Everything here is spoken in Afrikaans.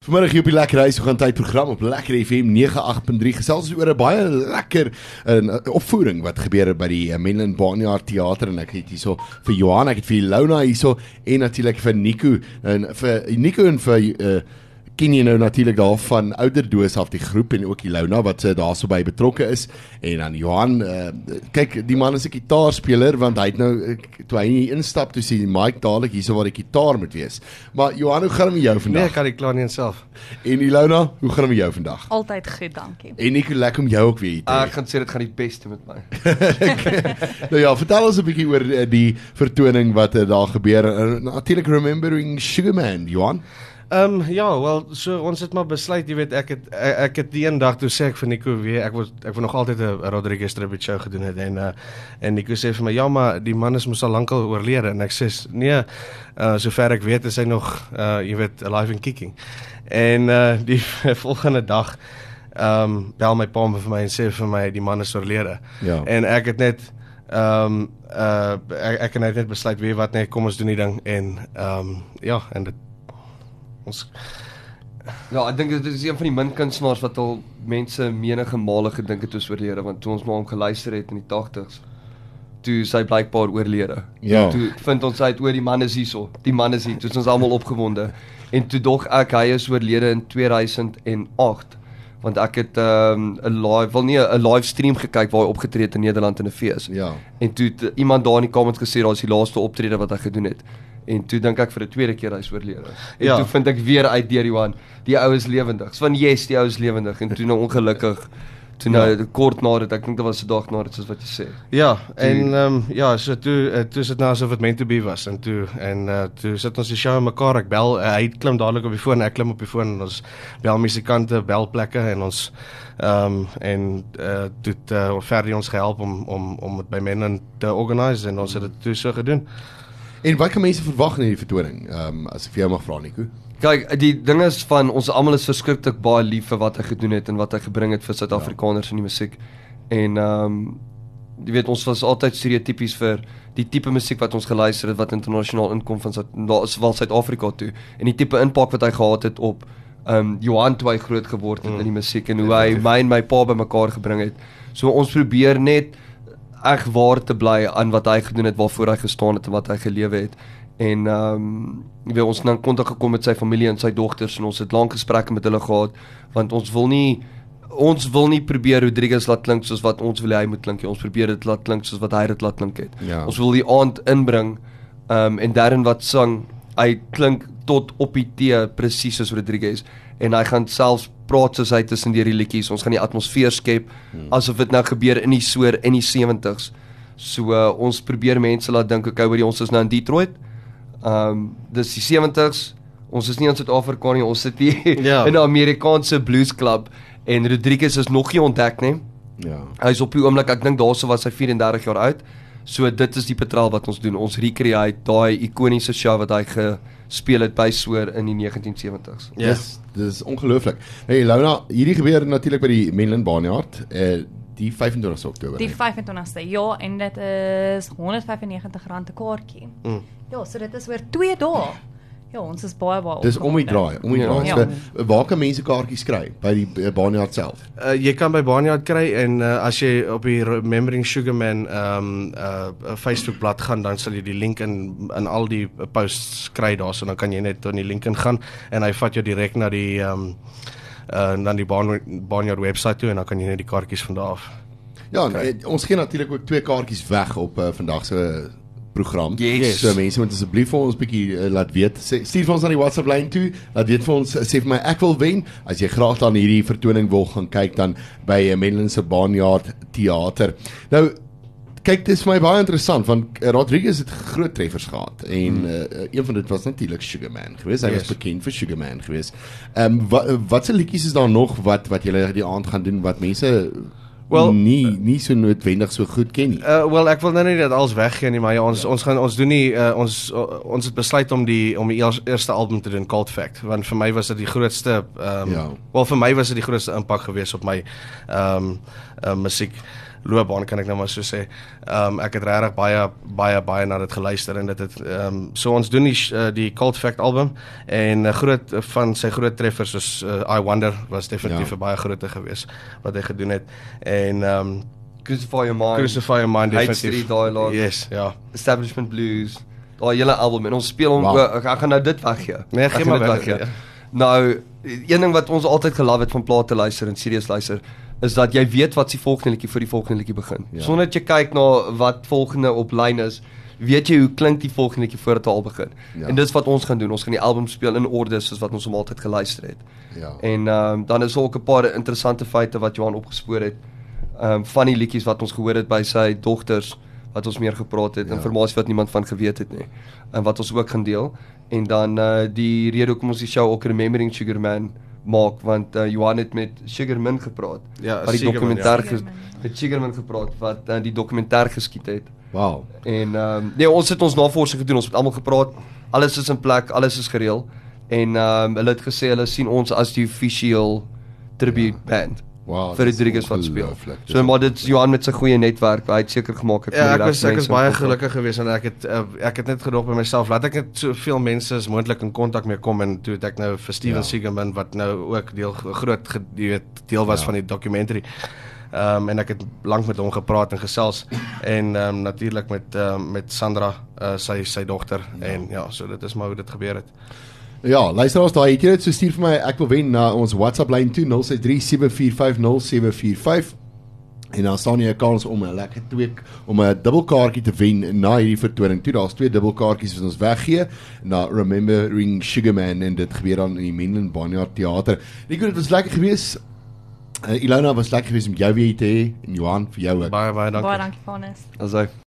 Vanmiddag hier op die Lekker Huis, ons gaan tyd program op Lekker FM 98.3 gesels oor 'n baie lekker 'n opvoering wat gebeur het by die Menlyn Barnyard Theater. En ek het hierso vir Johan, ek het vir Lona hierso en natuurlik vir Nico en vir Nico en vir uh, ken jy nou natuurlik daar van ouderdoos af die groep en ook Ilona wat se daarso by betrokke is en dan Johan uh, kyk die man is 'n gitaarspeler want hy het nou toe hy instap toe sien Mike dadelik hierso waar die gitaar moet wees. Maar Johan, hoe gaan dit met jou vandag? Nee, ek kan dit klaar nie self. En Ilona, hoe gaan dit met jou vandag? Altyd goed, dankie. En ek lekker om jou ook weer hier te hê. Ah, ek gaan sê dit gaan die beste met my. nou ja, vertel ons 'n bietjie oor uh, die vertoning wat uh, daar gebeur. Uh, natuurlik remembering Sugarman, Johan. Ehm um, ja, wel so ons het maar besluit, jy weet, ek het ek, ek het die een dag toe sê ek vir Nico weer, ek wil ek wil nog altyd 'n Rodriguez tribute show gedoen het en uh, en Nico sê vir my, "Ja, maar die man is mos al lankal oorlede." En ek sê, "Nee, uh sover ek weet is hy nog uh jy weet alive and kicking." En uh die volgende dag ehm um, bel my pa vir my en sê vir my die man is oorlede. Ja. En ek het net ehm um, uh ek, ek het net besluit, "Wie wat nee, kom ons doen die ding." En ehm um, ja, en dit ons Ja, ek dink dit is een van die min kunstenaars wat al mense menige male gedink het oor oorlede want toe ons maar hom geluister het in die 80s toe sy blykbaar oorlede. Ja. Toe vind ons uit oor die man is hierso. Die man is hier. Toe ons almal opgewonde. En toe dog ek hy is oorlede in 2008 want ek het 'n um, live wel nie 'n live stream gekyk waar hy opgetree het in Nederland in 'n fees. Ja. En toe het iemand daar in die comments gesê daar's die laaste optrede wat hy gedoen het. En toe dink ek vir 'n tweede keer hy's oorlede. En ja. toe vind ek weer uit deur Johan, die ou is lewendig. Van yes, die ou is lewendig en toe nou ongelukkig toe nou ja. kort na dit, ek dink dit was 'n dag na dit soos wat jy sê. Ja, toe, en ehm um, ja, so toe uh, toe sit nou asof dit meant to be was en toe en uh, toe sit ons die show mekaar, ek bel, uh, hy klim dadelik op die foon, ek klim op die foon en ons bel musikante, bel plekke en ons ehm um, en uh, toe het uh, Ferdi ons gehelp om om om dit by mense te organise en ons het dit toe so gedoen. En wat kan mense verwag in hierdie vertoning? Ehm um, as ek vir jou mag vra Nico. Kyk, die ding is van ons almal is verskriklik baie lief vir wat hy gedoen het en wat hy gebring het vir Suid-Afrikaners ja. in die musiek. En ehm um, jy weet ons was altyd stereotypies vir die tipe musiek wat ons geluister het wat internasionaal inkom van Suid-Afrika Suid toe en die tipe impak wat hy gehad het op ehm um, Johan toe hy groot geword het mm. in die musiek en hoe hy my en my pa bymekaar gebring het. So ons probeer net eg waar te bly aan wat hy gedoen het, waarvoor hy gestaan het en wat hy gelewe het. En ehm um, weet ons het dan kontak gekom met sy familie en sy dogters en ons het lank gesprekke met hulle gehad want ons wil nie ons wil nie probeer Rodriguez laat klink soos wat ons wil hy moet klink nie. Ons probeer dit laat klink soos wat hy dit laat klink het. Ja. Ons wil die aand inbring ehm um, en daarin wat sang, hy klink tot op die T presies soos Rodriguez en hy gaan selfs praat soos hy tussen die liedjies. Ons gaan die atmosfeer skep hmm. asof dit nou gebeur in die soor in die 70s. So uh, ons probeer mense laat dink okay, hoor jy ons is nou in Detroit. Ehm um, dis die 70s. Ons is nie in Suid-Afrika nie, ons sit hier ja. in 'n Amerikaanse blues klub en Rodriguez is nog nie ontdek nie. Ja. Hy is op die oomblik, ek dink daarso was hy 34 jaar oud. So dit is die patrol wat ons doen. Ons recreate daai ikoniese show wat hy gespeel het by Soor in die 1970s. Ja. Yes, dis dis ongelooflik. Hey Launa, hierdie gebeur natuurlik by die Menlyn Barnyard. Eh die 25 Oktober. Die 25ste. Ja, en dit is R195 'n kaartjie. Mm. Ja, so dit is oor 2 dae. Ja, ons is baie baie Dis om die draai, om die draai. Ja. So, waar kan mense kaartjies kry? By die uh, Barnyard self. Uh, jy kan by Barnyard kry en uh, as jy op die Remembering Sugarman ehm um, uh, Facebook bladsy gaan, dan sal jy die link in in al die posts kry daarso, dan kan jy net op die link ingaan en hy vat jou direk na die ehm um, uh, dan die Barnyard webwerf toe en dan kan jy net die kaartjies van daar af. Ja, en, ons gee natuurlik ook twee kaartjies weg op uh, vandag se program. Yes. So mense moet asseblief vir ons 'n bietjie uh, laat weet. Sê, stuur vir ons aan die WhatsApp lyn toe. Laat weet vir ons sê vir my ek wil wen. As jy graag dan hierdie vertoning wil gaan kyk dan by uh, Menlyn se Barnyard Theater. Nou kyk dis vir my baie interessant want uh, Rodriguez het groot treffers gehad en uh, een van dit was natuurlik Sugarman geweest. Hy yes. was bekend vir Sugarman geweest. Ehm um, wat watse liedjies is daar nog wat wat jy die aand gaan doen wat mense well, nie nie so noodwendig so goed ken nie. Uh wel ek wil nou nie dat alles weggee nie, maar ja, ons ja. ons gaan ons doen nie uh, ons uh, ons het besluit om die om die eerste album te doen Cold Fact, want vir my was dit die grootste ehm um, ja. wel vir my was dit die grootste impak geweest op my ehm um, uh, musiek. Loopbaan kan ek nou maar so sê. Ehm um, ek het regtig baie baie baie na dit geluister en dit het ehm um, so ons doen die uh, die Cult Fact album en 'n uh, groot uh, van sy groot treffers soos uh, I Wonder was definitief ja. 'n baie grootte geweest wat hy gedoen het en ehm um, Crucify Your Mind. Crucify Your Mind definitief. Dialogue. Yes, ja. Establishment Blues. Daai hele album en ons speel hom wow. ek gaan nou dit weggee. Nee, gee maar weg. Ja. Nou, een ding wat ons altyd gelief het van plate luister en serieus luister is dat jy weet wat se volgende liedjie vir die volgende liedjie begin. Ja. Sonder dat jy kyk na wat volgende op lyn is, weet jy hoe klink die volgende liedjie voordat dit al begin. Ja. En dis wat ons gaan doen. Ons gaan die album speel in orde soos wat ons hom altyd geluister het. Ja. En ehm um, dan is ook 'n paar interessante feite wat Johan opgespoor het. Ehm um, van die liedjies wat ons gehoor het by sy dogters wat ons meer gepraat het, ja. inligting wat niemand van geweet het nie. En wat ons ook gaan deel. En dan uh die rede hoekom ons die show ook Remembering Sugar Man maak want uh, Johan het met Sugarman gepraat. Ja, wat die dokumentêr ja. met Sugarman gepraat wat uh, die dokumentêr geskiet het. Wow. En ehm um, nee, ons het ons navorsing gedoen, ons het almal gepraat. Alles is in plek, alles is gereël. En ehm um, hulle het gesê hulle sien ons as die official tribute ja. band. Wow, vir Rodriguez wat speel. So maar dit Johan met sy goeie netwerk, hy het seker gemaak het. Ja, ek was ek was baie gelukkig geweest en ek het uh, ek het net gedog by myself, laat ek net soveel mense as moontlik in kontak mee kom en toe het ek nou vir Steven ja. Siegerman wat nou ook deel groot jy weet deel was ja. van die dokumentary. Ehm um, en ek het lank met hom gepraat en gesels en ehm um, natuurlik met ehm um, met Sandra, uh, sy sy dogter ja. en ja, so dit is maar hoe dit gebeur het. Ja, luister ons daai het jy dit so stuur vir my ek wil wen na ons WhatsApp lyn 2063745045 en dan staan jy 'n kans om 'n lekker twee om 'n dubbelkaartjie te wen na hierdie vertoning. Toe daar's twee dubbelkaartjies wat ons weggee na Remembering Sugarman en dit gebeur dan in die Menlyn Barnyard Theater. Ek glo dit was lekker geweest. Uh, Ilona was lekker geweest om jou weer te hê en Johan vir jou ook. Baie baie dankie. Baie dankie Vanus. Asai.